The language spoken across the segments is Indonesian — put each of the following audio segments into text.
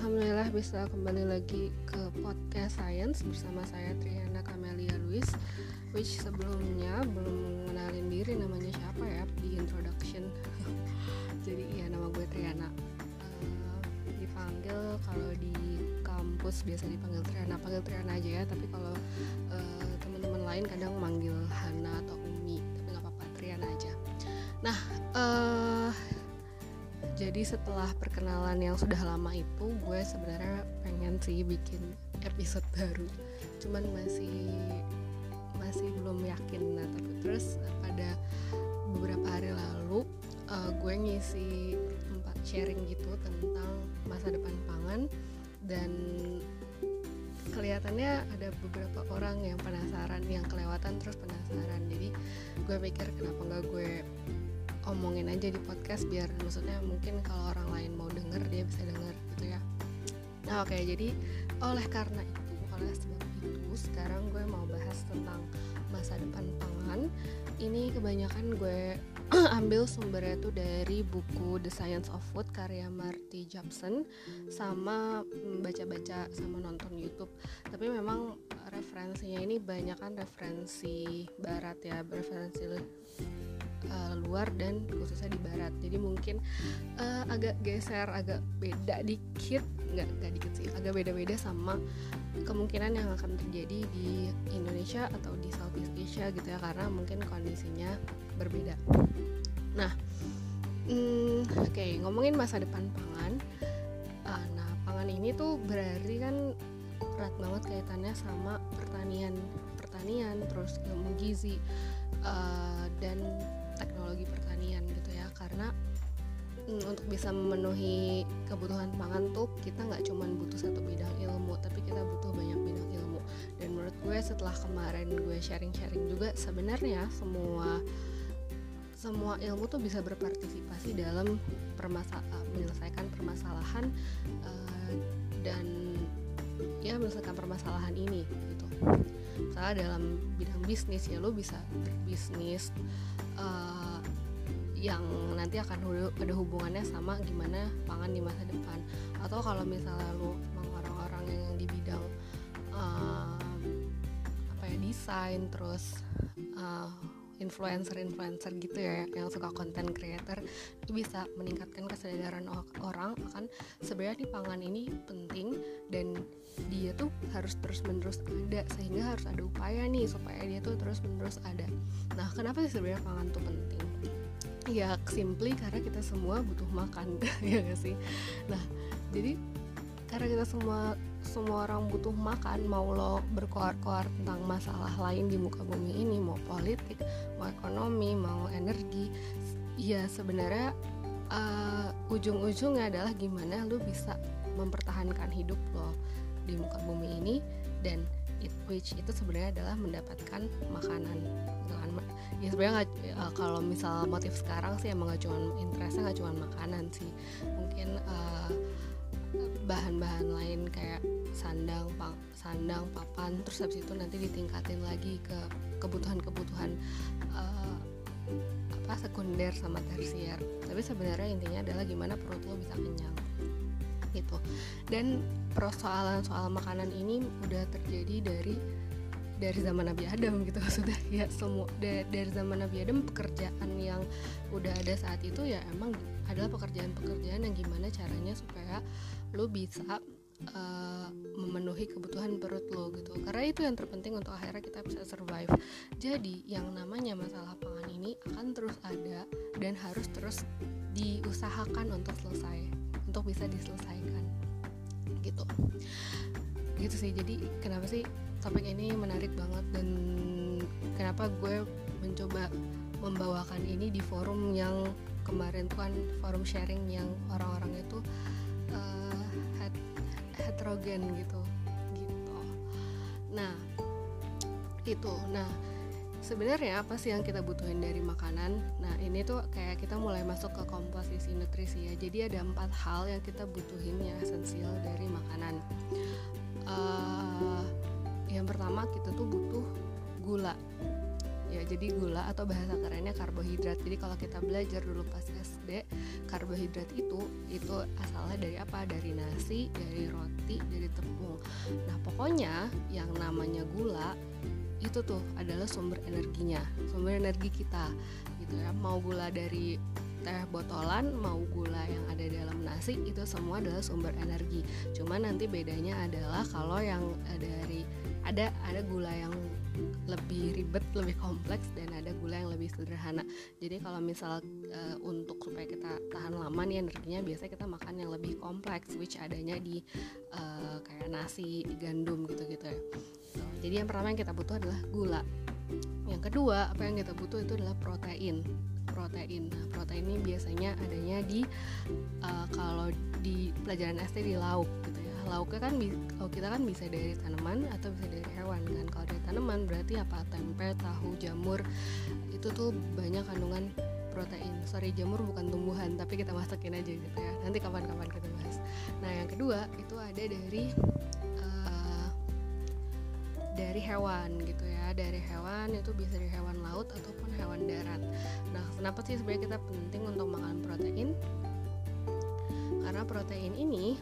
Alhamdulillah bisa kembali lagi ke podcast Science bersama saya Triana Kamelia Luis Which sebelumnya belum mengenalin diri namanya siapa ya? Di introduction. Jadi ya nama gue Triana. Uh, Dipanggil kalau di kampus biasa dipanggil Triana. Panggil Triana aja ya Tapi kalau uh, teman-teman lain kadang manggil Hana atau jadi setelah perkenalan yang sudah lama itu gue sebenarnya pengen sih bikin episode baru. Cuman masih masih belum yakin. Nah tapi terus pada beberapa hari lalu uh, gue ngisi tempat sharing gitu tentang masa depan pangan. Dan kelihatannya ada beberapa orang yang penasaran yang kelewatan terus penasaran. Jadi gue pikir kenapa nggak gue omongin aja di podcast biar maksudnya mungkin kalau orang lain mau denger dia bisa denger gitu ya. Nah oke okay, jadi oleh karena itu oleh sebab itu sekarang gue mau bahas tentang masa depan pangan. Ini kebanyakan gue ambil sumbernya tuh dari buku The Science of Food karya Marty Jobson sama baca-baca sama nonton YouTube. Tapi memang referensinya ini banyak kan referensi barat ya referensi uh, luar dan khususnya di barat. Jadi mungkin uh, agak geser agak beda dikit nggak nggak dikit sih agak beda-beda sama kemungkinan yang akan terjadi di Indonesia atau di Southeast Asia gitu ya karena mungkin kondisinya berbeda. Nah hmm, oke okay, ngomongin masa depan pangan. Uh, nah pangan ini tuh berarti kan erat banget kaitannya sama pertanian. Pertanian terus ilmu gizi uh, dan teknologi pertanian gitu ya. Karena mm, untuk bisa memenuhi kebutuhan pangan tuh kita nggak cuma butuh satu bidang ilmu tapi kita butuh banyak bidang ilmu. Dan menurut gue setelah kemarin gue sharing-sharing juga sebenarnya semua semua ilmu tuh bisa berpartisipasi dalam permasalahan menyelesaikan permasalahan uh, dan ya menyelesaikan permasalahan ini gitu. Misalnya dalam bidang bisnis ya lo bisa berbisnis uh, yang nanti akan ada hubungannya sama gimana pangan di masa depan. Atau kalau misalnya lu orang-orang yang di bidang uh, apa ya desain terus uh, influencer-influencer gitu ya yang suka konten creator itu bisa meningkatkan kesadaran orang akan sebenarnya di pangan ini penting dan dia tuh harus terus menerus ada sehingga harus ada upaya nih supaya dia tuh terus menerus ada. Nah kenapa sih sebenarnya pangan tuh penting? Ya simply karena kita semua butuh makan ya gak sih? Nah jadi karena kita semua semua orang butuh makan mau lo berkoar-koar tentang masalah lain di muka bumi ini mau politik mau ekonomi mau energi ya sebenarnya uh, ujung-ujungnya adalah gimana lo bisa mempertahankan hidup lo di muka bumi ini dan it, which itu sebenarnya adalah mendapatkan makanan. Gitu ya sebenarnya uh, kalau misal motif sekarang sih emang nggak cuma interestnya nggak cuma makanan sih. Mungkin uh, bahan-bahan lain kayak sandang pang, sandang papan terus habis itu nanti ditingkatin lagi ke kebutuhan-kebutuhan uh, apa sekunder sama tersier. Tapi sebenarnya intinya adalah gimana perut lo bisa kenyang gitu. Dan persoalan soal makanan ini udah terjadi dari dari zaman Nabi Adam gitu sudah ya semua dari zaman Nabi Adam pekerjaan yang udah ada saat itu ya emang adalah pekerjaan-pekerjaan yang gimana caranya supaya lo bisa uh, memenuhi kebutuhan perut lo gitu. Karena itu yang terpenting untuk akhirnya kita bisa survive. Jadi yang namanya masalah pangan ini akan terus ada dan harus terus diusahakan untuk selesai untuk bisa diselesaikan. Gitu. Gitu sih. Jadi kenapa sih topik ini menarik banget dan kenapa gue mencoba membawakan ini di forum yang kemarin tuh kan forum sharing yang orang-orang itu heterogen gitu. Gitu. Nah itu. Nah sebenarnya apa sih yang kita butuhin dari makanan? Nah ini tuh kayak kita mulai masuk ke komposisi nutrisi ya. Jadi ada empat hal yang kita butuhin yang esensial dari makanan. Uh, yang pertama kita tuh butuh gula. Ya jadi gula atau bahasa kerennya karbohidrat. Jadi kalau kita belajar dulu pas SD karbohidrat itu itu asalnya dari apa? Dari nasi dari roti dari tepung. Nah pokoknya yang namanya gula itu tuh adalah sumber energinya sumber energi kita gitu ya. Mau gula dari teh botolan mau gula yang ada dalam nasi itu semua adalah sumber energi. Cuman nanti bedanya adalah kalau yang dari ada ada gula yang lebih ribet, lebih kompleks dan gula yang lebih sederhana. Jadi kalau misal uh, untuk supaya kita tahan lama nih energinya biasanya kita makan yang lebih kompleks which adanya di uh, kayak nasi, gandum gitu-gitu ya. Jadi yang pertama yang kita butuh adalah gula. Yang kedua, apa yang kita butuh itu adalah protein protein. Nah, protein ini biasanya adanya di uh, kalau di pelajaran SD di lauk gitu ya. Lauknya kan kalau kita kan bisa dari tanaman atau bisa dari hewan kan. Kalau dari tanaman berarti apa? Tempe, tahu, jamur itu tuh banyak kandungan protein. Sorry jamur bukan tumbuhan tapi kita masukin aja gitu ya. Nanti kapan-kapan kita bahas. Nah yang kedua itu ada dari uh, dari hewan gitu ya. Dari hewan itu bisa dari hewan laut ataupun hewan darat. Nah, kenapa sih sebenarnya kita penting untuk makan protein? Karena protein ini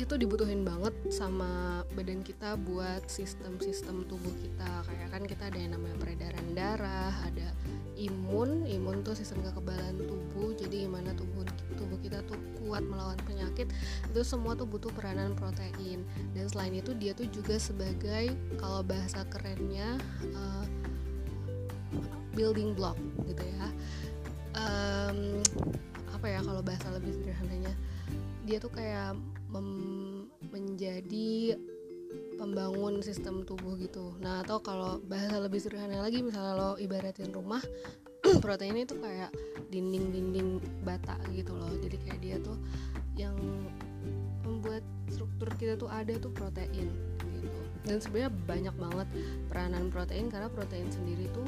itu dibutuhin banget sama badan kita buat sistem-sistem tubuh kita. Kayak kan kita ada yang namanya peredaran darah, ada imun, imun tuh sistem kekebalan tubuh. Jadi gimana tubuh tubuh kita tuh kuat melawan penyakit. Itu semua tuh butuh peranan protein. Dan selain itu dia tuh juga sebagai kalau bahasa kerennya uh, building block gitu ya um, apa ya kalau bahasa lebih sederhananya dia tuh kayak menjadi pembangun sistem tubuh gitu. Nah atau kalau bahasa lebih sederhana lagi misalnya lo ibaratin rumah protein itu kayak dinding-dinding bata gitu loh. Jadi kayak dia tuh yang membuat struktur kita tuh ada tuh protein gitu. Dan sebenarnya banyak banget peranan protein karena protein sendiri tuh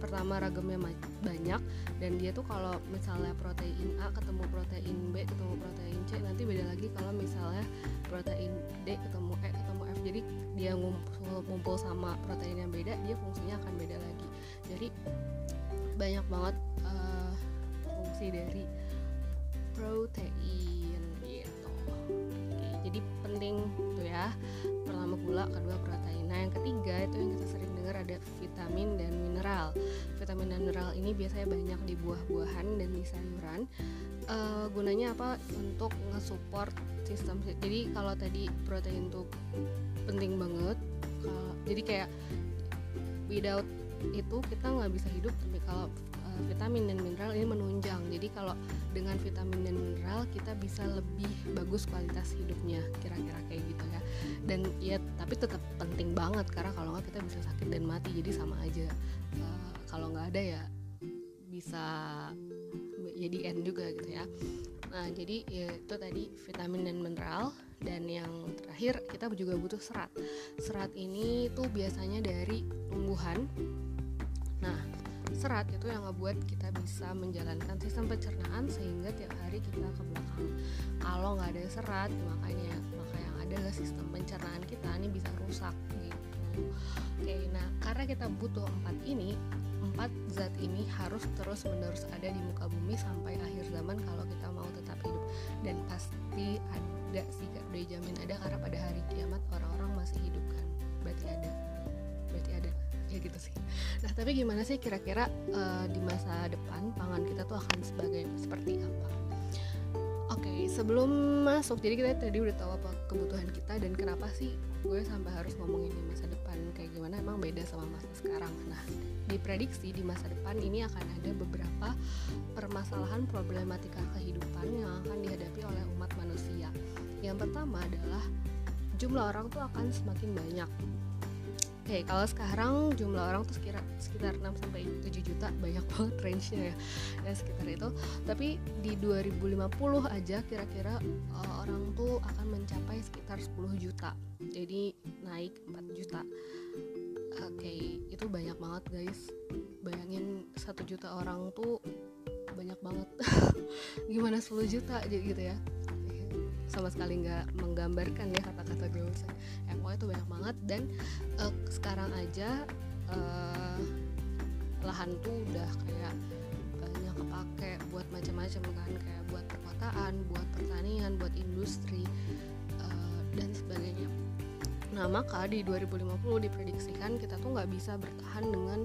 pertama ragamnya banyak dan dia tuh kalau misalnya protein A ketemu protein B ketemu protein C nanti beda lagi kalau misalnya protein D ketemu E ketemu F. Jadi dia ngumpul, sama protein yang beda dia fungsinya akan beda lagi. Jadi banyak banget uh, fungsi dari protein gitu. Oke, jadi penting tuh ya. Pertama gula kedua protein. Nah yang ketiga itu yang kita sering dengar ada vitamin dan mineral. Vitamin dan mineral ini biasanya banyak di buah-buahan dan di sayuran. Uh, gunanya apa? Untuk nge-support sistem jadi kalau tadi protein tuh penting banget uh, jadi kayak without itu kita nggak bisa hidup tapi kalau vitamin dan mineral ini menunjang. Jadi kalau dengan vitamin dan mineral kita bisa lebih bagus kualitas hidupnya kira-kira kayak gitu ya. Dan ya tapi tetap penting banget karena kalau nggak kita bisa sakit dan mati. Jadi sama aja. Uh, kalau nggak ada ya bisa jadi end juga gitu ya. Nah jadi ya itu tadi vitamin dan mineral. Dan yang terakhir kita juga butuh serat. Serat ini tuh biasanya dari tumbuhan. Nah serat itu yang ngebuat kita bisa menjalankan sistem pencernaan sehingga tiap hari kita ke belakang. Kalau nggak ada serat makanya maka yang ada sistem pencernaan kita ini bisa rusak gitu. Oke nah karena kita butuh empat ini empat zat ini harus terus menerus ada di muka bumi sampai akhir zaman kalau kita mau tetap hidup. Dan pasti ada sih udah jamin ada karena pada hari kiamat orang-orang masih hidup kan? Berarti ada. Berarti ada ya gitu sih. Nah tapi gimana sih kira-kira uh, di masa depan pangan kita tuh akan sebagai seperti apa? Oke okay, sebelum masuk jadi kita tadi udah tahu apa kebutuhan kita dan kenapa sih gue sampai harus ngomongin di masa depan kayak gimana emang beda sama masa sekarang. Nah diprediksi di masa depan ini akan ada beberapa permasalahan problematika kehidupan yang akan dihadapi oleh umat manusia. Yang pertama adalah jumlah orang tuh akan semakin banyak okay, kalau sekarang jumlah orang tuh sekitar sekitar 6 sampai 7 juta, banyak banget range-nya ya. Ya sekitar itu. Tapi di 2050 aja kira-kira uh, orang tuh akan mencapai sekitar 10 juta. Jadi naik 4 juta. Oke, okay, itu banyak banget guys. Bayangin 1 juta orang tuh banyak banget. Gimana 10 juta gitu ya. Sama sekali nggak menggambarkan ya kata-kata eh, pokoknya itu banyak banget dan uh, sekarang aja uh, lahan tuh udah kayak banyak kepake buat macam-macam kan kayak buat perkotaan buat pertanian buat industri uh, dan sebagainya. Nah maka di 2050 diprediksikan kita tuh nggak bisa bertahan dengan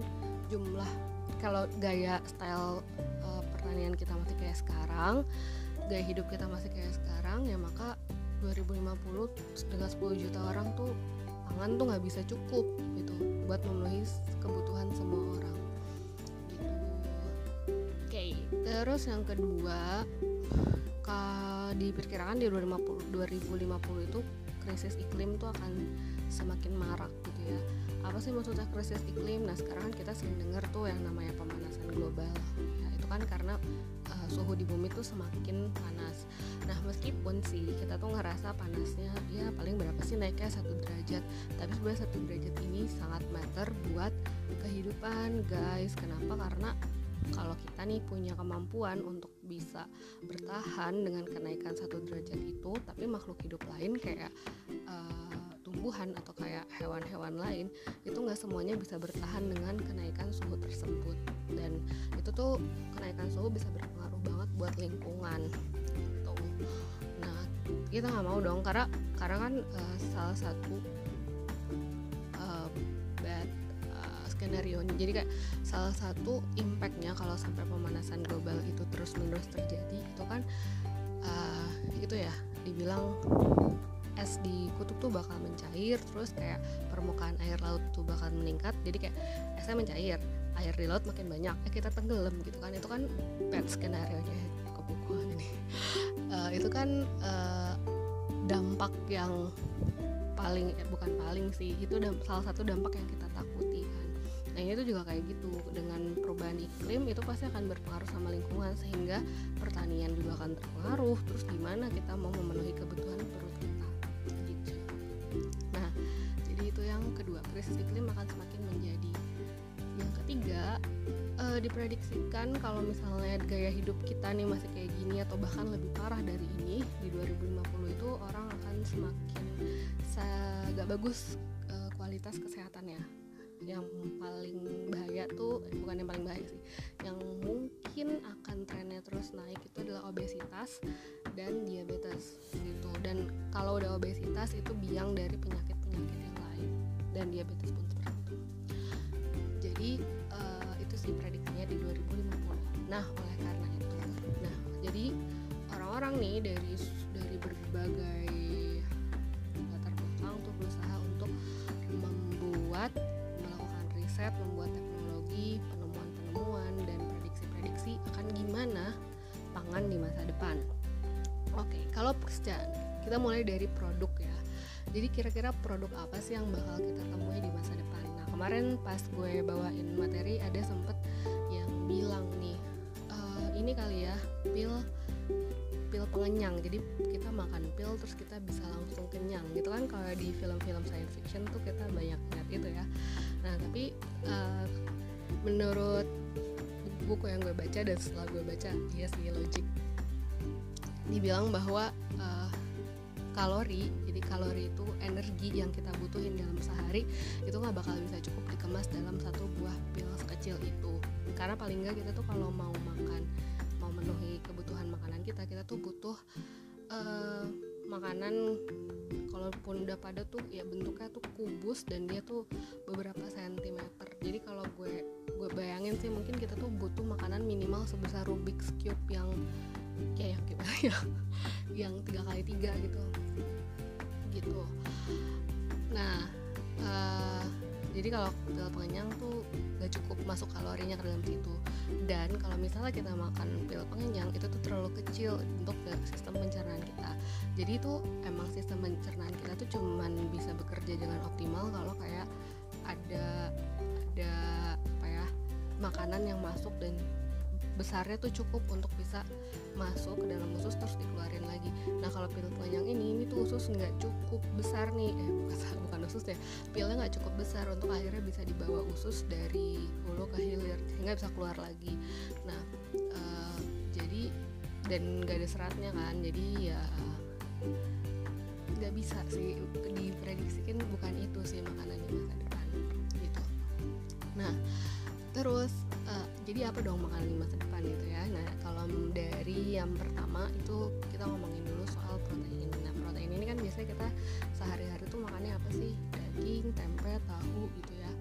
jumlah kalau gaya style uh, pertanian kita masih kayak sekarang gaya hidup kita masih kayak sekarang ya maka 2050 dengan 10 juta orang tuh pangan tuh nggak bisa cukup gitu buat memenuhi kebutuhan semua orang. Gitu. Oke. Okay. terus yang kedua diperkirakan di 2050, 2050 itu krisis iklim tuh akan semakin marak gitu ya. Apa sih maksudnya krisis iklim? Nah sekarang kan kita sering dengar tuh yang namanya pemanasan global. Ya itu kan karena suhu di bumi tuh semakin panas. Nah meskipun sih kita tuh ngerasa panasnya ya paling berapa sih naiknya? Satu derajat. Tapi sebenarnya satu derajat ini sangat matter buat kehidupan guys. Kenapa? Karena kalau kita nih punya kemampuan untuk bisa bertahan dengan kenaikan satu derajat itu tapi makhluk hidup lain kayak tumbuhan atau kayak hewan-hewan lain itu nggak semuanya bisa bertahan dengan kenaikan suhu tersebut dan itu tuh kenaikan suhu bisa berpengaruh banget buat lingkungan gitu. nah kita nggak mau dong karena karena kan uh, salah satu skenario jadi kayak salah satu impactnya kalau sampai pemanasan global itu terus menerus terjadi itu kan uh, itu ya dibilang es di kutub tuh bakal mencair terus kayak permukaan air laut tuh bakal meningkat jadi kayak esnya mencair air di laut makin banyak ya kita tenggelam gitu kan. Itu kan bad skenario nya ke ini. Uh, itu kan uh, dampak yang paling eh, bukan paling sih itu salah satu dampak yang kita takuti Nah ini tuh juga kayak gitu dengan perubahan iklim itu pasti akan berpengaruh sama lingkungan sehingga pertanian juga akan terpengaruh. Terus gimana kita mau memenuhi kebutuhan perut krisis iklim akan semakin menjadi. Yang ketiga uh, diprediksikan kalau misalnya gaya hidup kita nih masih kayak gini atau bahkan lebih parah dari ini di 2050 itu orang akan semakin gak bagus uh, kualitas kesehatannya yang paling bahaya tuh eh, bukan yang paling bahaya sih yang mungkin akan trennya terus naik itu adalah obesitas dan diabetes gitu dan kalau udah obesitas itu biang dari penyakit-penyakit yang dan diabetes pun seperti jadi uh, itu sih prediksinya di 2050 nah oleh karena itu nah jadi orang-orang nih dari dari berbagai latar belakang tuh berusaha untuk membuat riset, membuat teknologi, penemuan-penemuan, dan prediksi-prediksi akan gimana pangan di masa depan. Oke, kalau pekerjaan, kita mulai dari produk. Jadi kira-kira produk apa sih yang bakal kita temui di masa depan? Nah kemarin pas gue bawain materi ada sempet yang bilang nih, e, ini kali ya pil pil pengenyang jadi kita makan pil terus kita bisa langsung kenyang. Gitu kan kalau di film-film science fiction tuh kita banyak lihat itu ya. Nah tapi uh, menurut buku yang gue baca dan setelah gue baca iya sih logik. Dibilang bahwa uh, kalori jadi kalori itu energi yang kita butuhin dalam sehari itu nggak bakal bisa cukup dikemas dalam satu buah pil sekecil itu. Karena paling nggak kita tuh kalau mau makan mau memenuhi kebutuhan makanan kita kita tuh butuh uh, makanan kalaupun udah pada tuh ya bentuknya tuh kubus dan dia tuh beberapa sentimeter. Jadi kalau gue gue bayangin sih mungkin kita tuh butuh makanan minimal sebesar Rubik's cube yang ya yang gimana ya yang tiga kali tiga gitu. Gitu. Nah uh, jadi kalau pil pengenyang tuh gak cukup masuk kalorinya ke dalam situ. Dan kalau misalnya kita makan pil pengenyang itu tuh terlalu kecil untuk sistem pencernaan kita. Jadi itu emang sistem pencernaan kita tuh cuman bisa bekerja dengan optimal kalau kayak ada ada apa ya makanan yang masuk dan besarnya tuh cukup untuk bisa masuk ke dalam usus terus dikeluarin lagi. Nah kalau pil panjang ini ini tuh usus nggak cukup besar nih. Eh bukan bukan usus ya. Pilnya nggak cukup besar untuk akhirnya bisa dibawa usus dari hulu ke hilir sehingga bisa keluar lagi. Nah uh, jadi dan nggak ada seratnya kan jadi ya nggak bisa sih diprediksikan bukan itu sih makanan di masa depan gitu. Nah terus jadi apa dong makanan di masa depan gitu ya? Nah kalau dari yang pertama itu kita ngomongin dulu soal protein. Nah protein ini kan biasanya kita sehari-hari tuh makannya apa sih? Daging tempe tahu gitu ya.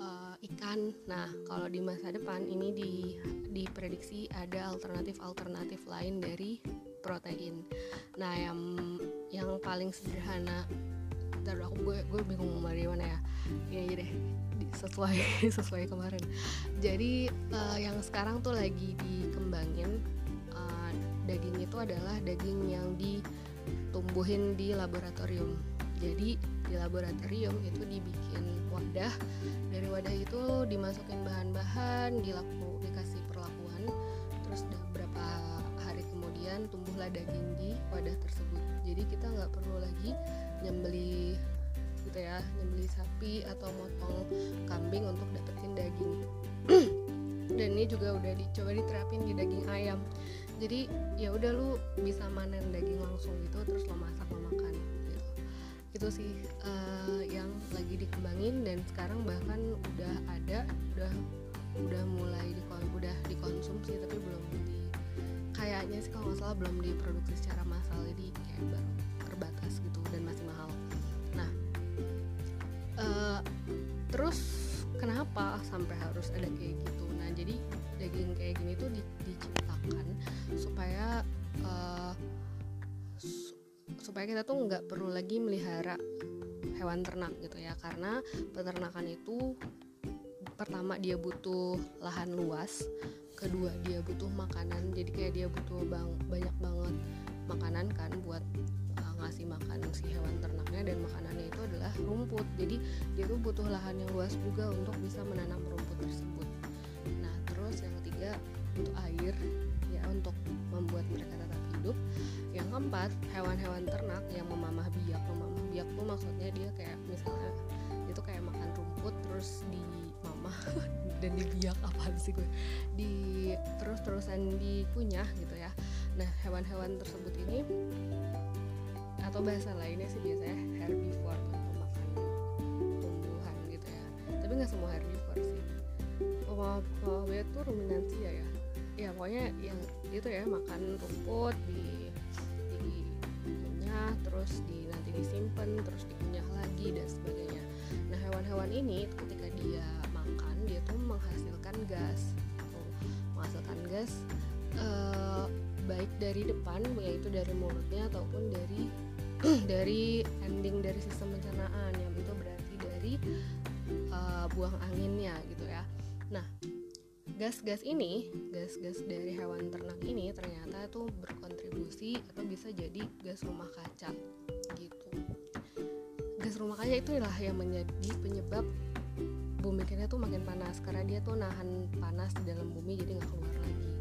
Uh, ikan. Nah kalau di masa depan ini di diprediksi ada alternatif-alternatif lain dari protein. Nah yang yang paling sederhana ntar aku gue gue bingung mau dari mana ya. Ini aja deh sesuai sesuai kemarin. Jadi uh, yang sekarang tuh lagi dikembangin uh, daging itu adalah daging yang ditumbuhin di laboratorium. Jadi di laboratorium itu dibikin wadah. Dari wadah itu dimasukin bahan-bahan dilaku dikasih perlakuan. Terus beberapa hari kemudian tumbuhlah daging di wadah tersebut. Jadi kita nggak perlu lagi nyembeli gitu ya nyembeli sapi atau motong kambing untuk dapetin daging. Dan ini juga udah dicoba diterapin di daging ayam. Jadi ya udah lu bisa manen daging langsung gitu terus lo masak lo makan gitu. Itu sih uh, yang lagi dikembangin dan sekarang bahkan udah ada udah udah mulai di udah dikonsumsi tapi belum di kayaknya sih kalau nggak salah belum diproduksi secara massal. Jadi kayak baru terbatas gitu dan masih mahal uh, terus kenapa sampai harus ada kayak gitu? Nah jadi daging kayak gini tuh di, diciptakan supaya uh, su supaya kita tuh nggak perlu lagi melihara hewan ternak gitu ya. Karena peternakan itu pertama dia butuh lahan luas kedua dia butuh makanan. Jadi kayak dia butuh bang banyak banget makanan kan buat ngasih makan si hewan ternaknya dan makanannya itu adalah rumput. Jadi dia tuh butuh lahan yang luas juga untuk bisa menanam rumput tersebut. Nah terus yang ketiga untuk air ya untuk membuat mereka tetap hidup. Yang keempat hewan-hewan ternak yang memamah biak. Memamah biak tuh maksudnya dia kayak misalnya itu kayak makan rumput terus di mama dan dibiak apa sih gue? Di terus-terusan dikunyah gitu ya. Nah hewan-hewan tersebut ini atau bahasa lainnya sih biasanya herbivore untuk makan tumbuhan gitu ya. Tapi nggak semua herbivore sih. Kalau kalau tuh ruminansia ya. Ya pokoknya yang itu ya makan rumput di dikunyah terus di nanti disimpan terus dikunyah lagi dan sebagainya. Nah hewan-hewan ini ketika dia makan dia tuh menghasilkan gas atau menghasilkan gas uh, baik dari depan yaitu dari mulutnya ataupun dari dari ending dari sistem pencernaan yang itu berarti dari uh, buang anginnya gitu ya. Nah gas-gas ini gas-gas dari hewan ternak ini ternyata tuh berkontribusi atau bisa jadi gas rumah kaca gitu. Gas rumah kaca itu itulah yang menjadi penyebab bumi kita tuh makin panas karena dia tuh nahan panas di dalam bumi jadi nggak keluar lagi.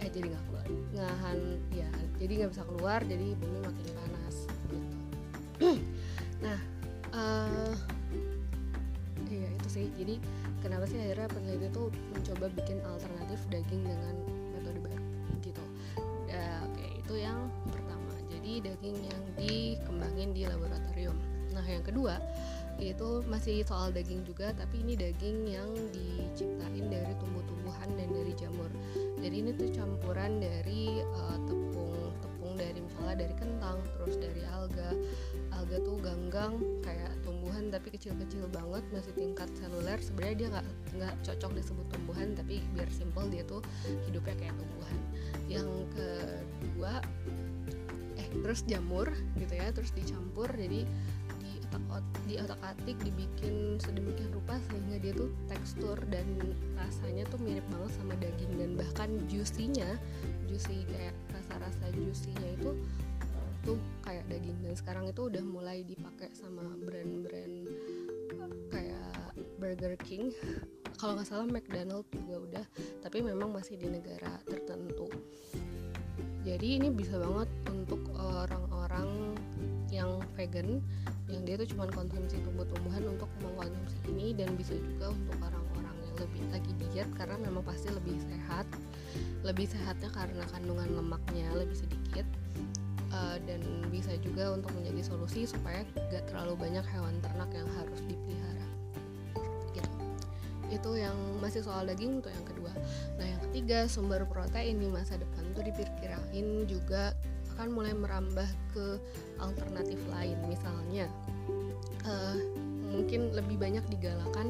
Eh jadi nggak keluar nahan ya jadi nggak bisa keluar jadi bumi makin panas jadi kenapa sih akhirnya peneliti tuh mencoba bikin alternatif daging dengan metode baru gitu? Uh, oke itu yang pertama. Jadi daging yang dikembangin di laboratorium. Nah yang kedua itu masih soal daging juga tapi ini daging yang diciptain dari tumbuh-tumbuhan dan dari jamur. Jadi ini tuh campuran dari uh, tepung tepung dari misalnya dari kentang terus dari alga. Alga tuh ganggang kayak tumbuhan tapi kecil-kecil banget masih tingkat seluler sebenarnya dia nggak nggak cocok disebut tumbuhan tapi biar simple dia tuh hidupnya kayak tumbuhan. Yang kedua eh terus jamur gitu ya terus dicampur jadi otak di otak atik dibikin sedemikian rupa sehingga dia tuh tekstur dan rasanya tuh mirip banget sama daging dan bahkan juicy-nya juicy kayak rasa-rasa juicy-nya itu tuh kayak daging dan sekarang itu udah mulai dipakai sama brand-brand kayak Burger King. Kalau nggak salah McDonald juga udah tapi memang masih di negara tertentu. Jadi ini bisa banget untuk orang-orang yang vegan yang dia tuh cuma konsumsi tumbuh-tumbuhan untuk mengkonsumsi ini dan bisa juga untuk orang-orang yang lebih lagi diet karena memang pasti lebih sehat. Lebih sehatnya karena kandungan lemaknya lebih sedikit uh, dan bisa juga untuk menjadi solusi supaya gak terlalu banyak hewan ternak yang harus dipelihara. Gitu. Itu yang masih soal daging untuk yang kedua. Nah yang ketiga sumber protein di masa depan tuh diperkirain juga akan mulai merambah ke alternatif lain. Misalnya uh, mungkin lebih banyak digalakan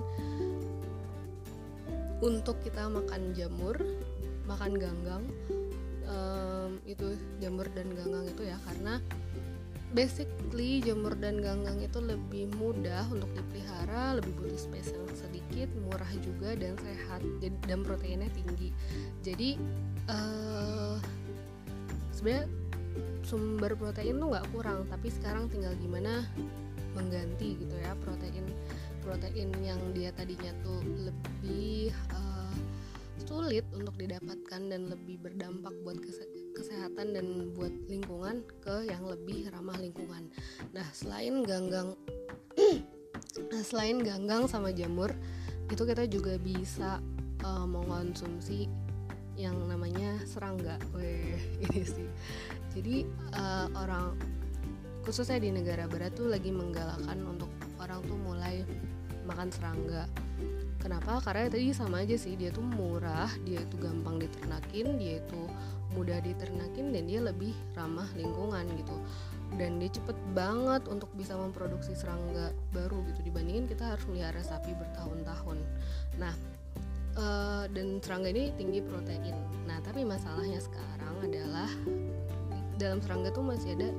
untuk kita makan jamur makan ganggang um, itu jamur dan ganggang itu ya karena basically jamur dan ganggang itu lebih mudah untuk dipelihara, lebih butuh space yang sedikit, murah juga dan sehat dan proteinnya tinggi. Jadi uh, sebenarnya sumber protein tuh nggak kurang, tapi sekarang tinggal gimana mengganti gitu ya protein protein yang dia tadinya tuh lebih uh, sulit untuk didapatkan dan lebih berdampak buat kesehatan dan buat lingkungan ke yang lebih ramah lingkungan. Nah selain ganggang, nah selain ganggang sama jamur itu kita juga bisa uh, mengonsumsi yang namanya serangga. Weh ini sih. Jadi uh, orang khususnya di negara barat tuh lagi menggalakkan untuk orang tuh mulai makan serangga kenapa? Karena tadi sama aja sih dia tuh murah dia itu gampang diternakin dia itu mudah diternakin dan dia lebih ramah lingkungan gitu. Dan dia cepet banget untuk bisa memproduksi serangga baru gitu. Dibandingin kita harus melihara sapi bertahun-tahun. Nah uh, dan serangga ini tinggi protein. Nah tapi masalahnya sekarang adalah dalam serangga tuh masih ada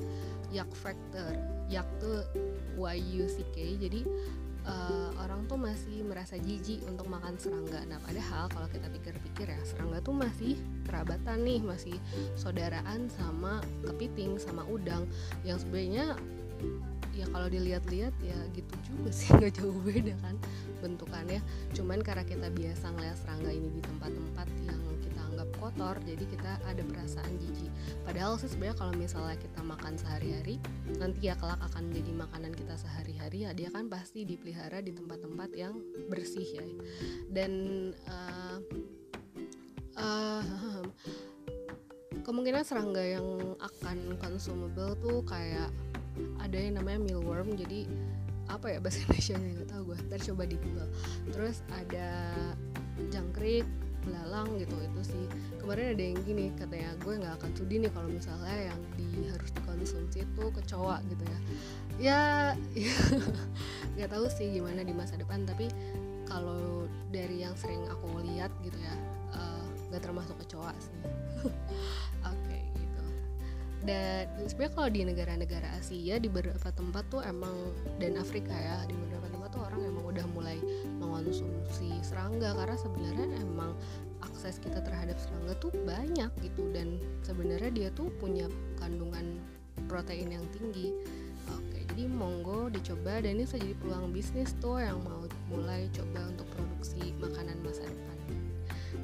yak factor yak tuh YUCK jadi uh, orang tuh masih merasa jijik untuk makan serangga. Nah, padahal kalau kita pikir-pikir ya, serangga tuh masih kerabatan nih, masih saudaraan sama kepiting, sama udang yang sebenarnya ya kalau dilihat-lihat ya gitu juga sih nggak jauh beda kan bentukannya cuman karena kita biasa ngeliat serangga ini di tempat-tempat yang kotor jadi kita ada perasaan jijik. Padahal sih sebenarnya kalau misalnya kita makan sehari-hari nanti ya kelak akan menjadi makanan kita sehari-hari ya dia kan pasti dipelihara di tempat-tempat yang bersih ya. Dan uh, uh, kemungkinan serangga yang akan consumable tuh kayak ada yang namanya mealworm jadi apa ya bahasa Indonesia nggak tahu gue ntar coba di Google. Terus ada jangkrik belalang gitu itu sih. Kemarin ada yang gini katanya gue nggak akan sudi nih kalau misalnya yang di harus dikonsumsi itu kecoa gitu ya. Ya nggak tahu sih gimana di masa depan tapi kalau dari yang sering aku lihat gitu ya eh, nggak uh, termasuk kecoa sih dan sebenarnya kalau di negara-negara Asia di beberapa tempat tuh emang dan Afrika ya di beberapa tempat tuh orang emang udah mulai mengonsumsi serangga. Karena sebenarnya emang akses kita terhadap serangga tuh banyak gitu. Dan sebenarnya dia tuh punya kandungan protein yang tinggi. Oke jadi monggo dicoba. Dan ini bisa jadi peluang bisnis tuh yang mau mulai coba untuk produksi makanan masa depan.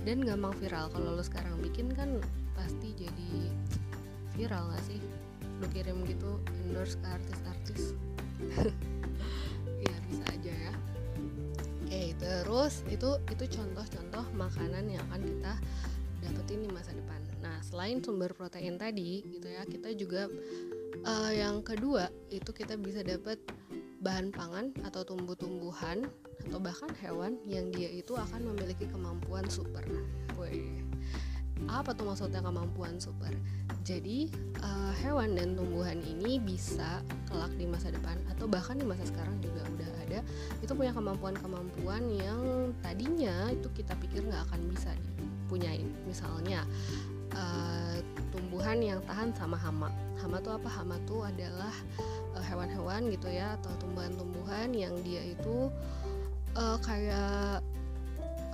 Dan gampang viral. Kalau lo sekarang bikin kan pasti jadi viral gak sih? Lo kirim gitu endorse ke artis-artis. Terus itu itu contoh-contoh makanan yang akan kita dapetin di masa depan. Nah selain sumber protein tadi gitu ya kita juga uh, yang kedua itu kita bisa dapat bahan pangan atau tumbuh-tumbuhan atau bahkan hewan yang dia itu akan memiliki kemampuan super. Woi, apa tuh maksudnya kemampuan super? Jadi uh, hewan dan tumbuhan ini bisa kelak di masa depan atau bahkan di masa sekarang juga udah ada itu punya kemampuan-kemampuan yang tadinya itu kita pikir nggak akan bisa dipunyain misalnya uh, tumbuhan yang tahan sama hama. Hama tuh apa? Hama tuh adalah uh, hewan-hewan gitu ya atau tumbuhan-tumbuhan yang dia itu uh, kayak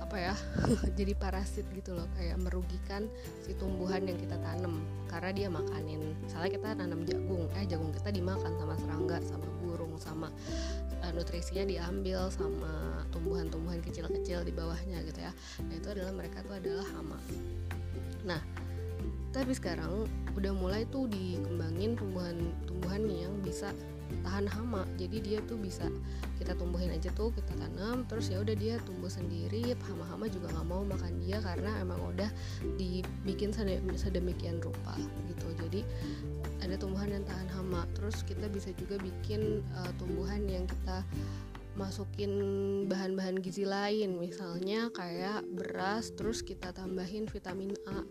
apa ya jadi parasit gitu loh kayak merugikan si tumbuhan yang kita tanam. Karena dia makanin misalnya kita tanam jagung eh jagung kita dimakan sama serangga sama burung sama uh, nutrisinya diambil sama tumbuhan-tumbuhan kecil-kecil di bawahnya gitu ya. Nah itu adalah mereka tuh adalah hama. Nah tapi sekarang udah mulai tuh dikembangin tumbuhan-tumbuhan yang bisa tahan hama. Jadi dia tuh bisa kita tumbuhin aja tuh kita tanam terus ya udah dia tumbuh sendiri hama-hama juga nggak mau makan dia karena emang udah dibikin sedemikian rupa gitu. Jadi ada tumbuhan yang tahan hama. Terus kita bisa juga bikin uh, tumbuhan yang kita masukin bahan-bahan gizi lain. Misalnya kayak beras terus kita tambahin vitamin A.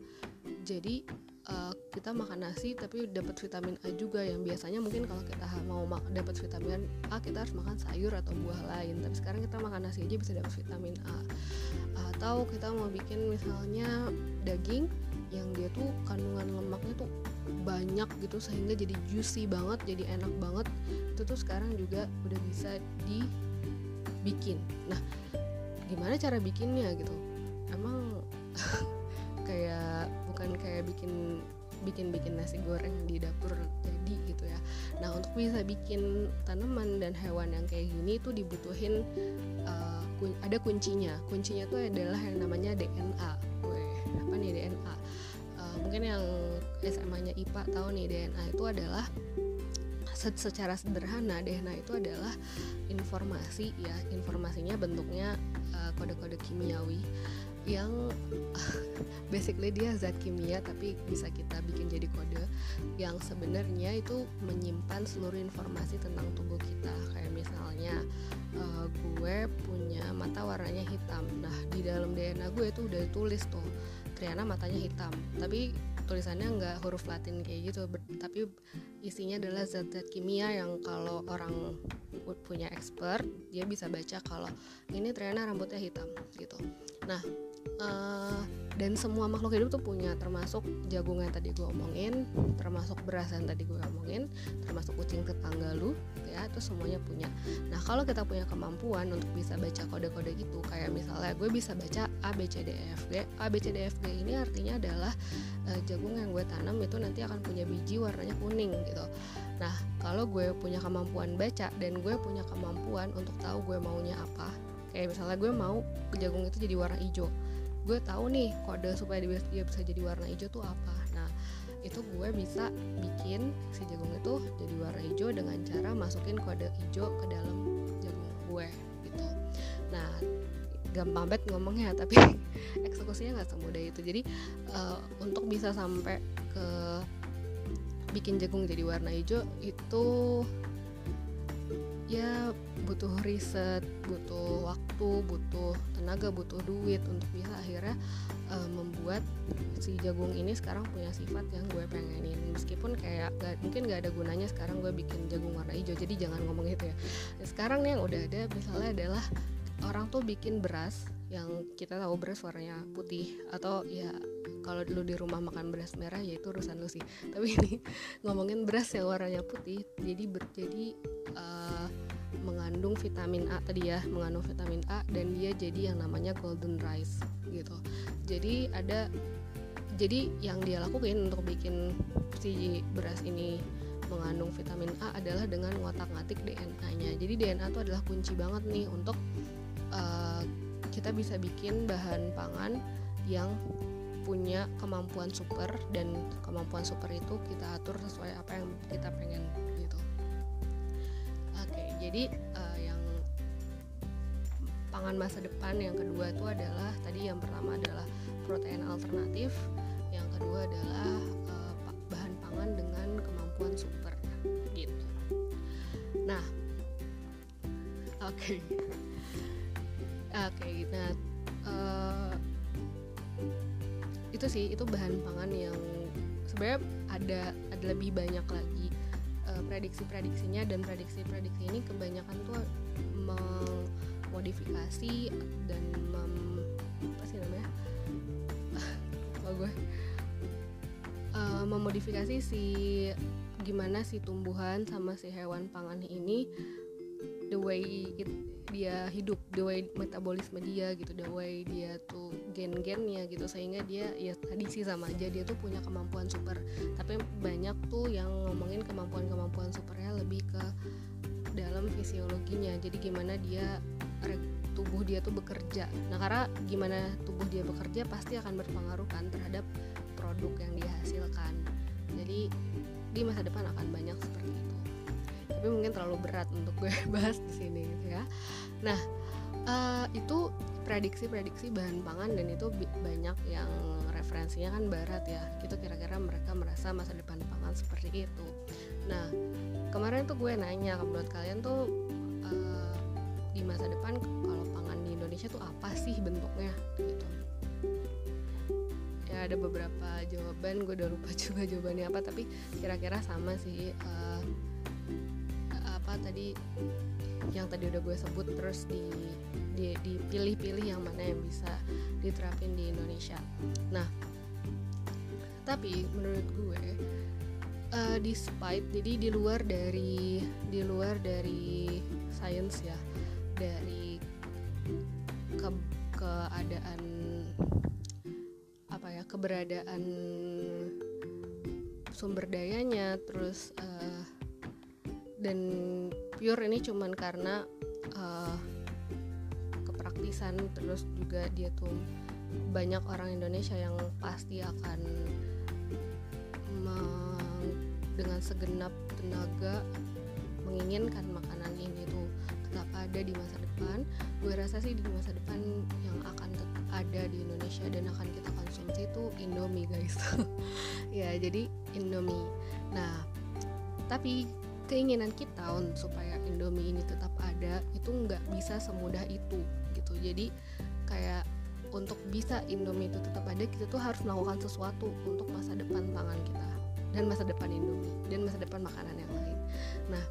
Jadi uh, kita makan nasi tapi dapat vitamin A juga yang biasanya mungkin kalau kita mau dapat vitamin A kita harus makan sayur atau buah lain. Tapi sekarang kita makan nasi aja bisa dapat vitamin A. Atau kita mau bikin misalnya daging yang dia tuh kandungan lemaknya tuh banyak gitu sehingga jadi juicy banget jadi enak banget. Itu tuh sekarang juga udah bisa di bikin nah gimana cara bikinnya gitu? Emang kayak bukan kayak bikin bikin bikin nasi goreng di dapur jadi gitu ya. Nah untuk bisa bikin tanaman dan hewan yang kayak gini itu dibutuhin uh, kun ada kuncinya. Kuncinya tuh adalah yang namanya DNA Weh, apa nih DNA uh, eh, mungkin yang SMA-nya IPA tahu nih DNA itu adalah secara sederhana DNA itu adalah informasi ya. Informasinya bentuknya uh, kode-kode kimiawi yang basically dia zat kimia tapi bisa kita bikin jadi kode yang sebenarnya itu menyimpan seluruh informasi tentang tubuh kita. Kayak misalnya uh, gue punya mata warnanya hitam. Nah di dalam DNA gue itu udah tulis tuh Triana matanya hitam. Tapi tulisannya nggak huruf Latin kayak gitu tapi isinya adalah zat-zat kimia yang kalau orang punya expert dia bisa baca kalau ini Triana rambutnya hitam gitu. Nah uh, dan semua makhluk hidup tuh punya termasuk jagung yang tadi gue omongin termasuk beras yang tadi gue omongin termasuk kucing tetangga lu ya itu semuanya punya. Nah kalau kita punya kemampuan untuk bisa baca kode-kode gitu kayak misalnya gue bisa baca A B C D E F G. A B C D E F G ini artinya adalah uh, jagung yang gue tanam itu nanti akan punya biji warnanya kuning gitu. Nah kalau gue punya kemampuan baca dan gue punya kemampuan untuk tahu gue maunya apa kayak misalnya gue mau jagung itu jadi warna hijau gue tahu nih kode supaya dia bisa jadi warna hijau tuh apa. Nah itu gue bisa bikin si jagung itu jadi warna hijau dengan cara masukin kode hijau ke dalam jagung gue gitu. Nah gampang banget ngomongnya tapi eksekusinya nggak semudah itu. Jadi uh, untuk bisa sampai ke bikin jagung jadi warna hijau itu ya butuh riset, butuh waktu, butuh tenaga, butuh duit untuk bisa akhirnya uh, membuat si jagung ini sekarang punya sifat yang gue pengenin. Meskipun kayak gak, mungkin gak ada gunanya sekarang gue bikin jagung warna hijau, jadi jangan ngomong itu ya. Sekarang nih yang udah ada misalnya adalah orang tuh bikin beras yang kita tahu beras warnanya putih atau ya kalau dulu di rumah makan beras merah ya itu urusan lu sih tapi ini ngomongin beras yang warnanya putih jadi ber, jadi uh, mengandung vitamin A tadi ya mengandung vitamin A dan dia jadi yang namanya golden rice gitu jadi ada jadi yang dia lakukan untuk bikin si beras ini mengandung vitamin A adalah dengan ngotak-ngatik DNA-nya. Jadi DNA itu adalah kunci banget nih untuk uh, kita bisa bikin bahan pangan yang punya kemampuan super dan kemampuan super itu kita atur sesuai apa yang kita pengen gitu. Oke, jadi uh, yang pangan masa depan yang kedua itu adalah tadi yang pertama adalah protein alternatif, yang kedua adalah uh, bahan pangan dengan kemampuan super gitu. Nah, oke. Okay kayak gitu nah uh, itu sih itu bahan pangan yang sebenarnya ada ada lebih banyak lagi prediksi-prediksinya dan prediksi-prediksi ini kebanyakan tuh memodifikasi dan mem, apa sih namanya? Oh gue. Uh, memodifikasi si gimana si tumbuhan sama si hewan pangan ini the way it dia hidup the way metabolisme dia gitu the way dia tuh gen-gennya gitu sehingga dia ya tadi sih sama aja dia tuh punya kemampuan super. Tapi banyak tuh yang ngomongin kemampuan-kemampuan supernya lebih ke dalam fisiologinya. Jadi gimana dia tubuh dia tuh bekerja. Nah karena gimana tubuh dia bekerja pasti akan berpengaruh kan terhadap produk yang dihasilkan. Jadi di masa depan akan banyak seperti itu. Tapi mungkin terlalu berat untuk gue bahas di sini gitu ya. Nah uh, itu prediksi-prediksi bahan pangan dan itu banyak yang referensinya kan barat ya. Gitu kira-kira mereka merasa masa depan pangan seperti itu. Nah kemarin tuh gue nanya menurut kalian tuh uh, di masa depan kalau pangan di Indonesia tuh apa sih bentuknya? Gitu. Ya ada beberapa jawaban gue udah lupa juga jawabannya apa tapi kira-kira sama sih uh, apa tadi yang tadi udah gue sebut terus di di dipilih-pilih yang mana yang bisa diterapin di Indonesia. Nah, tapi menurut gue uh, despite jadi di luar dari di luar dari sains ya dari ke keadaan apa ya keberadaan sumber dayanya terus uh, dan pure ini cuman karena uh, kepraktisan terus juga dia tuh banyak orang Indonesia yang pasti akan dengan segenap tenaga menginginkan makanan ini tuh tetap ada di masa depan. Gue rasa sih di masa depan yang akan tetap ada di Indonesia dan akan kita konsumsi itu Indomie guys. Ya jadi Indomie. Nah tapi keinginan kita supaya Indomie ini tetap ada itu nggak bisa semudah itu gitu. Jadi kayak untuk bisa Indomie itu tetap ada kita tuh harus melakukan sesuatu untuk masa depan pangan kita dan masa depan Indomie dan masa depan makanan yang lain. Nah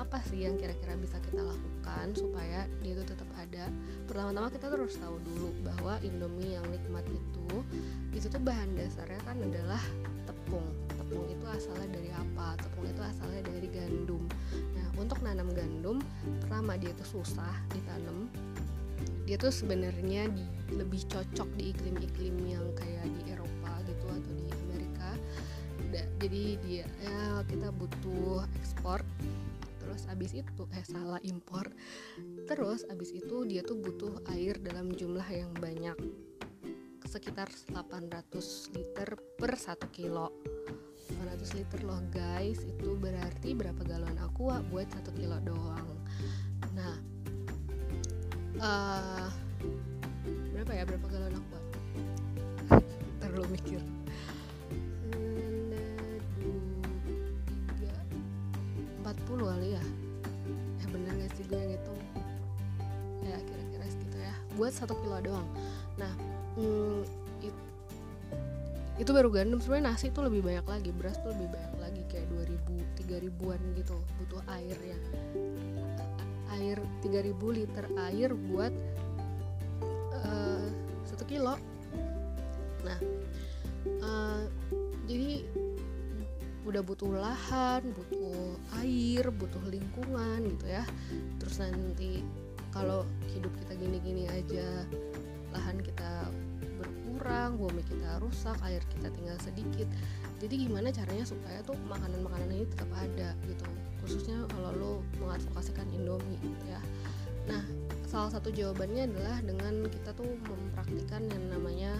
apa sih yang kira-kira bisa kita lakukan supaya dia itu tetap ada? Pertama-tama kita terus tahu dulu bahwa Indomie yang nikmat itu itu tuh bahan dasarnya kan adalah tepung. Tepung itu asalnya dari apa? Tepung itu asalnya dari gandum pertama dia itu susah ditanam. Dia tuh sebenarnya lebih cocok di iklim-iklim yang kayak di Eropa gitu atau di Amerika. Jadi dia ya kita butuh ekspor. Terus abis itu eh salah impor. Terus abis itu dia tuh butuh air dalam jumlah yang banyak. Sekitar 800 liter per 1 kilo 800 liter loh guys. Itu berarti berapa galon aqua buat 1 kilo doang. Nah uh, berapa ya? Berapa galon aku terlalu mikir. Empat puluh kali ya? Ya bener gak sih? Gue itu ya kira-kira segitu ya. Buat satu kilo doang. Nah hmm, itu baru gandum. Sebenarnya nasi tuh lebih banyak lagi beras tuh lebih banyak lagi kayak 2000 3000-an gitu butuh air ya. Air 3000 liter air buat uh, satu kilo. Nah uh, jadi udah butuh lahan butuh air butuh lingkungan gitu ya. Terus nanti kalau hidup kita gini-gini aja lahan kita berkurang bumi kita rusak air kita tinggal sedikit jadi gimana caranya supaya tuh makanan-makanan ini tetap ada gitu khususnya kalau lo mengadvokasikan Indomie gitu ya nah salah satu jawabannya adalah dengan kita tuh mempraktikkan yang namanya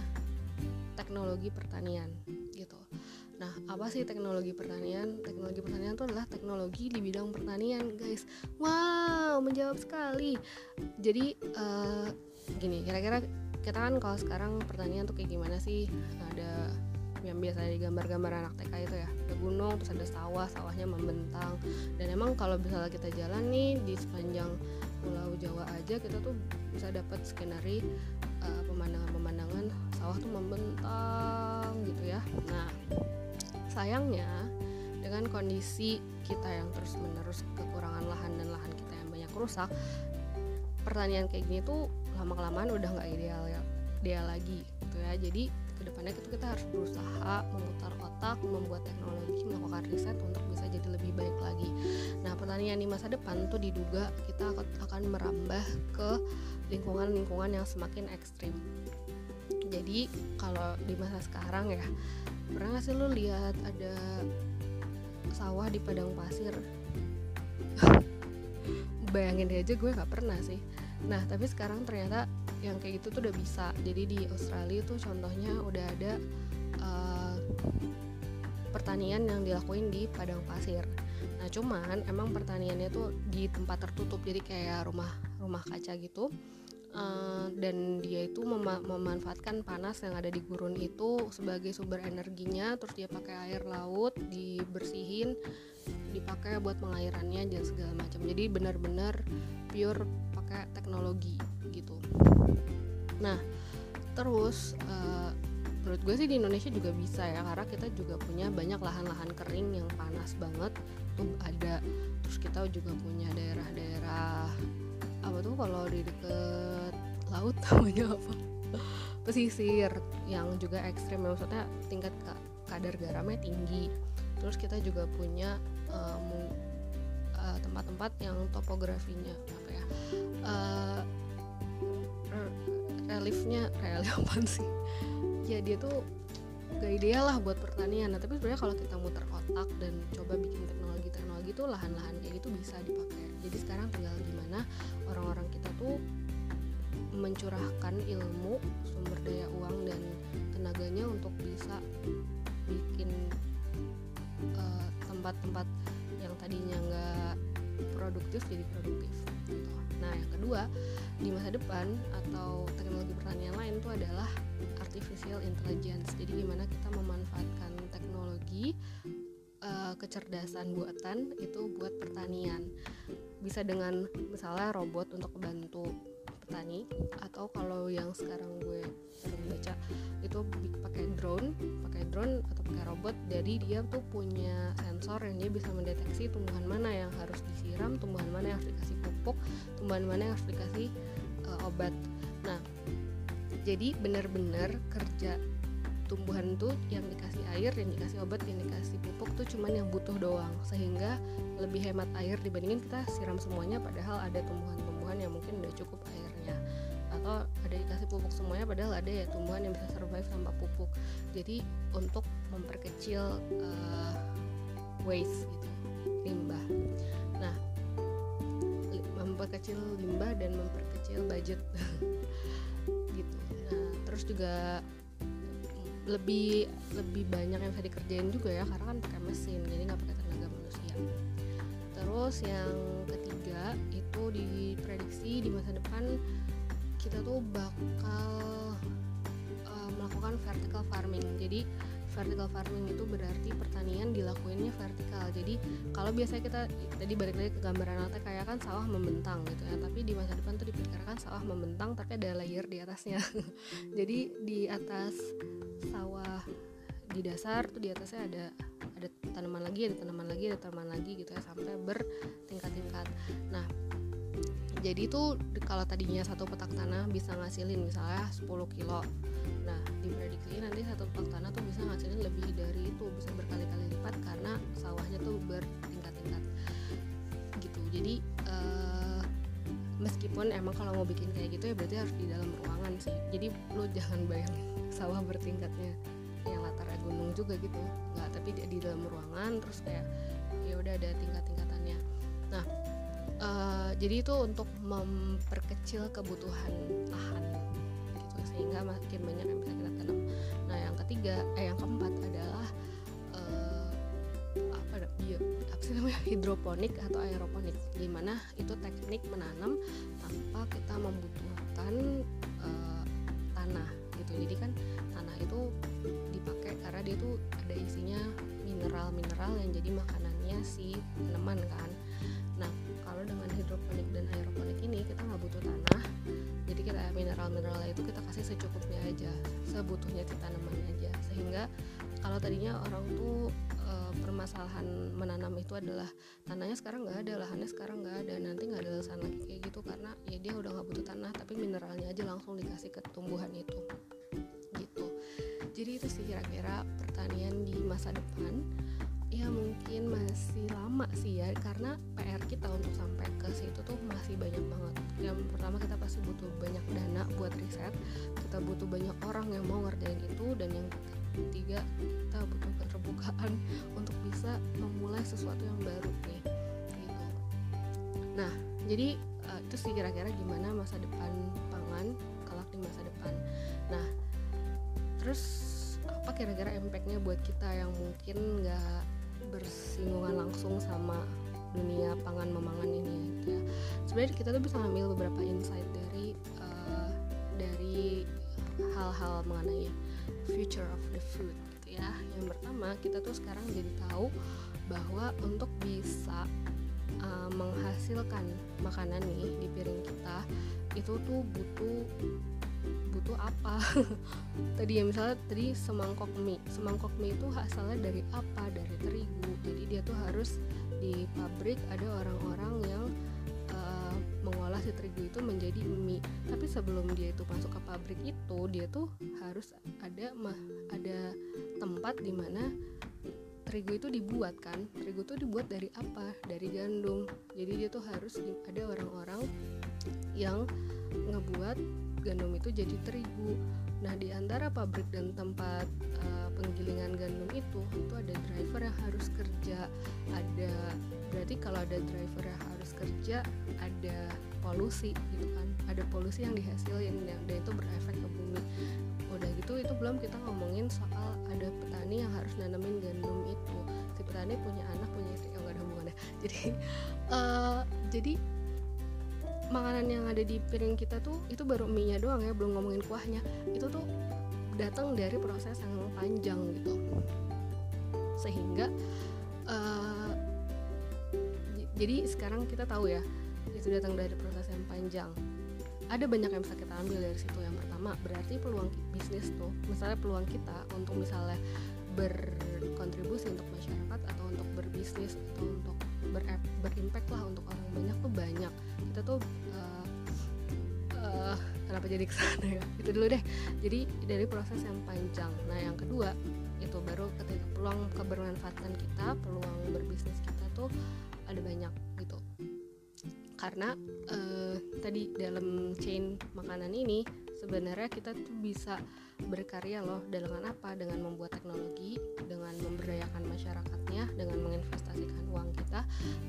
teknologi pertanian gitu Nah, apa sih teknologi pertanian? Teknologi pertanian itu adalah teknologi di bidang pertanian, guys. Wow, menjawab sekali. Jadi, uh, gini, kira-kira kita kan kalau sekarang pertanian tuh kayak gimana sih? Ada yang biasa di gambar-gambar anak TK itu ya ada gunung terus ada sawah sawahnya membentang dan emang kalau misalnya kita jalan nih di sepanjang pulau Jawa aja kita tuh bisa dapat skenario uh, pemandangan-pemandangan sawah tuh membentang gitu ya nah sayangnya dengan kondisi kita yang terus menerus kekurangan lahan dan lahan kita yang banyak rusak pertanian kayak gini tuh lama kelamaan udah nggak ideal ya ideal lagi gitu ya. Jadi ke depannya itu kita harus berusaha memutar otak membuat teknologi melakukan riset untuk bisa jadi lebih baik lagi. Nah pertanian di masa depan tuh diduga kita akan merambah ke lingkungan-lingkungan yang semakin ekstrim. Jadi kalau di masa sekarang ya pernah gak sih lo lihat ada sawah di padang pasir? Bayangin aja gue nggak pernah sih nah tapi sekarang ternyata yang kayak gitu tuh udah bisa. Jadi di Australia tuh contohnya udah ada uh, pertanian yang dilakuin di padang pasir. Nah cuman emang pertaniannya tuh di tempat tertutup jadi kayak rumah rumah kaca gitu. Uh, dan dia itu mem memanfaatkan panas yang ada di gurun itu sebagai sumber energinya terus dia pakai air laut dibersihin dipakai buat pengairannya dan segala macam. Jadi benar-benar pure pakai teknologi gitu. Nah terus uh, menurut gue sih di Indonesia juga bisa ya karena kita juga punya banyak lahan-lahan kering yang panas banget tuh ada terus kita juga punya daerah-daerah apa tuh kalau di deket laut namanya apa? Pesisir yang juga ekstrim maksudnya tingkat kadar garamnya tinggi. Terus kita juga punya tempat uh, tempat-tempat yang topografinya apa ya uh, reliefnya relief apa sih? Ya dia tuh gak ideal lah buat pertanian. Nah tapi sebenarnya kalau kita muter otak dan coba bikin teknologi-teknologi tuh lahan-lahan kayak gitu bisa dipakai. Jadi sekarang tinggal gimana orang-orang kita tuh mencurahkan ilmu sumber daya uang dan tenaganya untuk bisa bikin eh, tempat-tempat yang tadinya nggak produktif jadi produktif gitu. Nah yang kedua di masa depan atau teknologi pertanian lain itu adalah artificial intelligence. Jadi gimana kita memanfaatkan teknologi uh, kecerdasan buatan itu buat pertanian. Bisa dengan misalnya robot untuk membantu petani atau kalau yang sekarang gue sering baca itu pakai drone, pakai drone atau pakai robot. Jadi dia tuh punya sensor yang dia bisa mendeteksi tumbuhan mana yang harus disiram, tumbuhan mana yang harus dikasih pupuk, tumbuhan mana yang harus dikasih uh, obat. Nah, jadi benar-benar kerja tumbuhan tuh yang dikasih air, yang dikasih obat, yang dikasih pupuk tuh cuman yang butuh doang sehingga lebih hemat air dibandingin kita siram semuanya padahal ada tumbuhan-tumbuhan yang mungkin udah cukup airnya atau ada dikasih pupuk semuanya padahal ada ya tumbuhan yang bisa survive tanpa pupuk. Jadi untuk memperkecil uh, waste gitu limbah. Nah memperkecil limbah dan memperkecil budget. Gitu. Nah terus juga lebih lebih banyak yang bisa dikerjain juga ya karena kan pakai mesin jadi nggak pakai tenaga manusia. Terus yang ketiga itu diprediksi di masa depan kita tuh bakal uh, melakukan vertical farming. Jadi vertical farming itu berarti pertanian dilakuinnya vertikal. Jadi kalau biasanya kita tadi balik lagi ke gambaran alatnya kayak kan sawah membentang gitu ya. Tapi di masa depan tuh diperkirakan sawah membentang tapi ada layer di atasnya. Jadi di atas sawah di dasar tuh di atasnya ada ada tanaman lagi ada tanaman lagi ada tanaman lagi gitu ya sampai bertingkat-tingkat. Nah jadi itu kalau tadinya satu petak tanah bisa ngasilin misalnya 10 kilo. Nah diprediksi nanti satu petak tanah tuh bisa ngasilin lebih dari itu bisa berkali-kali lipat karena sawahnya tuh bertingkat-tingkat. Gitu. Jadi uh, meskipun emang kalau mau bikin kayak gitu ya berarti harus di dalam ruangan sih. Jadi lu jangan bayangin sawah bertingkatnya yang latarnya gunung juga gitu. Nggak tapi di, di dalam ruangan terus kayak ya udah ada tingkat-tingkatannya. Nah uh, jadi itu untuk memperkecil kebutuhan lahan gitu. Sehingga makin banyak yang bisa kita tanam. Nah yang ketiga eh yang keempat adalah uh, apa bio apa sih namanya hidroponik atau aeroponik di mana itu teknik menanam tanpa kita membutuhkan uh, tanah gitu. Jadi kan tanah itu dipakai karena dia tuh ada isinya mineral-mineral yang jadi makanannya si tanaman kan nah kalau dengan hidroponik dan aeroponik ini kita nggak butuh tanah. Jadi kita mineral-mineral itu kita kasih secukupnya aja sebutuhnya si tanaman aja. Sehingga kalau tadinya orang tuh e, permasalahan menanam itu adalah tanahnya sekarang nggak ada lahannya sekarang nggak ada nanti nggak ada alasan lagi kayak gitu karena ya dia udah nggak butuh tanah tapi mineralnya aja langsung dikasih ke tumbuhan itu. Gitu. Jadi itu sih kira-kira pertanian di masa depan ya mungkin masih lama sih ya karena PR kita untuk sampai ke situ tuh masih banyak banget. Yang pertama kita pasti butuh banyak dana buat riset kita butuh banyak orang yang mau ngerjain itu dan yang ketiga kita butuh keterbukaan untuk bisa memulai sesuatu yang baru nih gitu. Nah jadi uh, itu sih kira-kira gimana masa depan pangan kelak di masa depan. Nah terus apa kira-kira impactnya buat kita yang mungkin nggak bersinggungan langsung sama dunia pangan memangan ini ya sebenarnya kita tuh bisa ambil beberapa insight dari uh, dari hal-hal mengenai future of the food gitu ya. Yang pertama kita tuh sekarang jadi tahu bahwa untuk bisa uh, menghasilkan makanan nih di piring kita itu tuh butuh butuh apa. Tadi ya misalnya tadi semangkok mie. Semangkok mie itu asalnya dari apa? Dari terigu. Jadi dia tuh harus di pabrik ada orang-orang yang uh, mengolah si terigu itu menjadi mie. Tapi sebelum dia itu masuk ke pabrik itu dia tuh harus ada mah ada tempat di mana terigu itu dibuat kan? Terigu itu dibuat dari apa? Dari gandum. Jadi dia tuh harus ada orang-orang yang ngebuat gandum itu jadi terigu. Nah di antara pabrik dan tempat uh, penggilingan gandum itu itu ada driver yang harus kerja. Ada berarti kalau ada driver yang harus kerja ada polusi gitu kan. Ada polusi yang dihasilin yang dan itu berefek ke bumi. Udah gitu itu belum kita ngomongin soal ada petani yang harus nanamin gandum itu. Si petani punya anak punya istri yang gak ada hubungannya. Jadi uh, jadi makanan yang ada di piring kita tuh itu baru mie nya doang ya belum ngomongin kuahnya. Itu tuh datang dari proses yang panjang gitu. Sehingga uh, jadi sekarang kita tahu ya itu datang dari proses yang panjang. Ada banyak yang bisa kita ambil dari situ. Yang pertama berarti peluang bisnis tuh misalnya peluang kita untuk misalnya berkontribusi untuk masyarakat atau untuk berbisnis atau untuk ber berimpact lah untuk orang banyak tuh banyak kita tuh uh, uh, kenapa jadi ke sana ya? Itu dulu deh. Jadi dari proses yang panjang. Nah yang kedua itu baru ketika peluang kebermanfaatan kita peluang berbisnis kita tuh ada banyak gitu. Karena uh, tadi dalam chain makanan ini sebenarnya kita tuh bisa berkarya loh dengan apa? Dengan membuat teknologi dengan memberdayakan masyarakatnya dengan menginvestasikan uang kita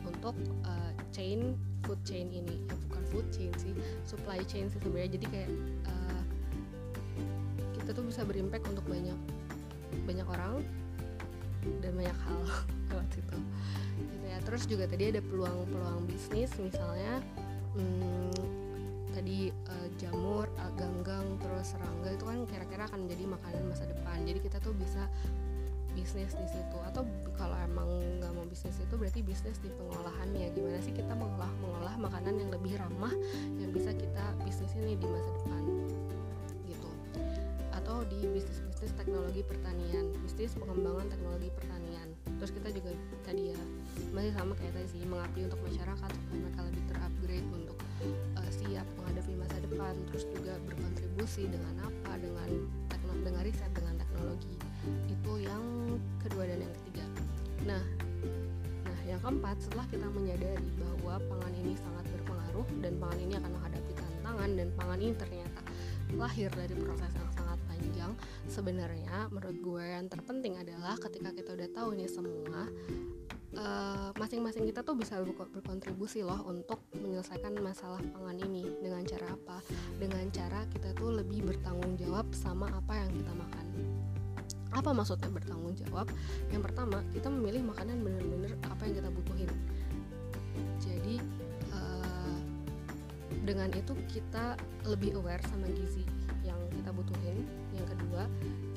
untuk uh, chain food chain ini. Ya bukan food chain sih supply chain sih sebenarnya. Jadi kayak uh, kita tuh bisa berimpact untuk banyak banyak orang dan banyak hal lewat situ gitu ya. Terus juga tadi ada peluang-peluang bisnis misalnya hmm, tadi jamur, uh, ganggang, terus serangga itu kan kira-kira akan menjadi makanan masa depan. Jadi kita tuh bisa bisnis di situ. Atau kalau emang nggak mau bisnis itu berarti bisnis di pengolahannya. Gimana sih kita mengolah mengolah makanan yang lebih ramah yang bisa kita bisnis ini di masa depan? Gitu. Atau di bisnis bisnis teknologi pertanian bisnis pengembangan teknologi pertanian. Terus kita juga tadi ya masih sama kayak tadi sih mengabdi untuk masyarakat supaya mereka lebih terupgrade untuk uh, siap menghadapi masa depan terus juga berkontribusi dengan apa? Dengan teknologi dengan riset dengan teknologi. Itu yang kedua dan yang ketiga. Nah nah yang keempat setelah kita menyadari bahwa pangan ini sangat berpengaruh dan pangan ini akan menghadapi tantangan dan pangan ini ternyata lahir dari proses yang sangat panjang sebenarnya menurut gue yang terpenting adalah ketika kita udah tahu ini semua masing-masing uh, kita tuh bisa berkontribusi loh untuk menyelesaikan masalah pangan ini dengan cara apa? Dengan cara kita tuh lebih bertanggung jawab sama apa yang kita makan. Apa maksudnya bertanggung jawab? Yang pertama, kita memilih makanan bener-bener apa yang kita butuhin. Jadi uh, dengan itu kita lebih aware sama gizi yang kita butuhin. Yang kedua,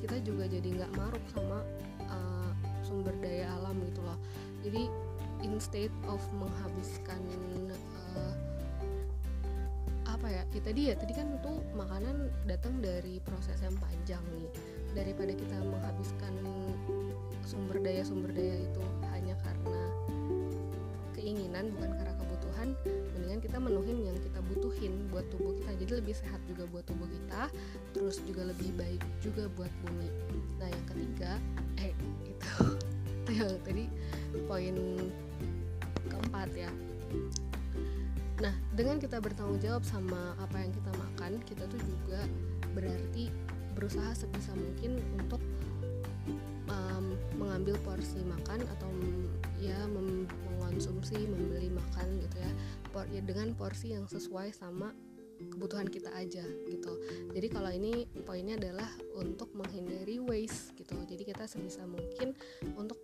kita juga jadi nggak maruk sama uh, sumber daya alam gitu loh jadi instead of menghabiskan uh, apa ya ya tadi ya tadi kan tuh makanan datang dari proses yang panjang nih. Daripada kita menghabiskan sumber daya sumber daya itu hanya karena keinginan bukan karena kebutuhan mendingan kita menuhin yang kita butuhin buat tubuh kita. Jadi lebih sehat juga buat tubuh kita terus juga lebih baik juga buat bumi. Nah yang ketiga eh itu yang tadi poin keempat ya. Nah dengan kita bertanggung jawab sama apa yang kita makan kita tuh juga berarti berusaha sebisa mungkin untuk um, mengambil porsi makan atau ya mengonsumsi membeli makan gitu ya ya dengan porsi yang sesuai sama kebutuhan kita aja gitu. Jadi kalau ini poinnya adalah untuk menghindari waste gitu. Jadi kita sebisa mungkin untuk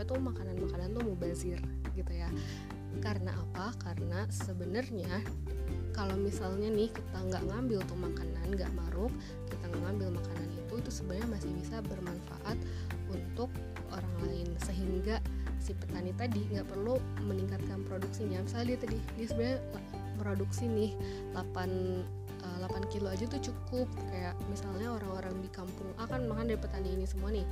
sampai tuh makanan-makanan tuh mubazir gitu ya. Karena apa? Karena sebenarnya kalau misalnya nih kita nggak ngambil tuh makanan nggak maruk kita nggak ngambil makanan itu itu sebenarnya masih bisa bermanfaat untuk orang lain. Sehingga si petani tadi nggak perlu meningkatkan produksinya. Misalnya dia tadi dia sebenarnya produksi nih 8 8 kilo aja tuh cukup. Kayak misalnya orang-orang di kampung akan makan dari petani ini semua nih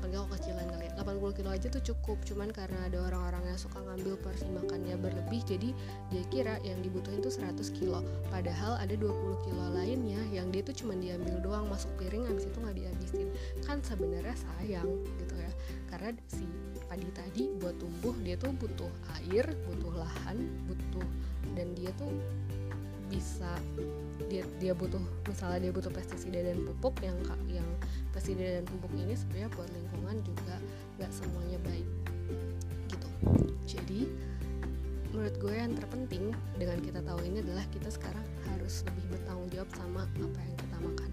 8 kilo kecilan kali ya 80 kilo aja tuh cukup. Cuman karena ada orang-orang yang suka ngambil porsi makannya berlebih jadi dia kira yang dibutuhin tuh 100 kilo. Padahal ada 20 kilo lainnya yang dia tuh cuma diambil doang masuk piring habis itu nggak dihabisin. Kan sebenarnya sayang gitu ya. Karena si padi tadi buat tumbuh dia tuh butuh air butuh lahan butuh dan dia tuh bisa dia dia butuh misalnya dia butuh pestisida dan pupuk yang yang pestisida dan pupuk ini sebenarnya buat juga nggak semuanya baik gitu. Jadi menurut gue yang terpenting dengan kita tahu ini adalah kita sekarang harus lebih bertanggung jawab sama apa yang kita makan.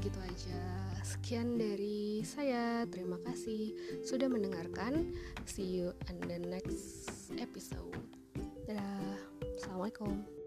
Gitu aja. Sekian dari saya. Terima kasih sudah mendengarkan. See you in the next episode. Dadah. Assalamualaikum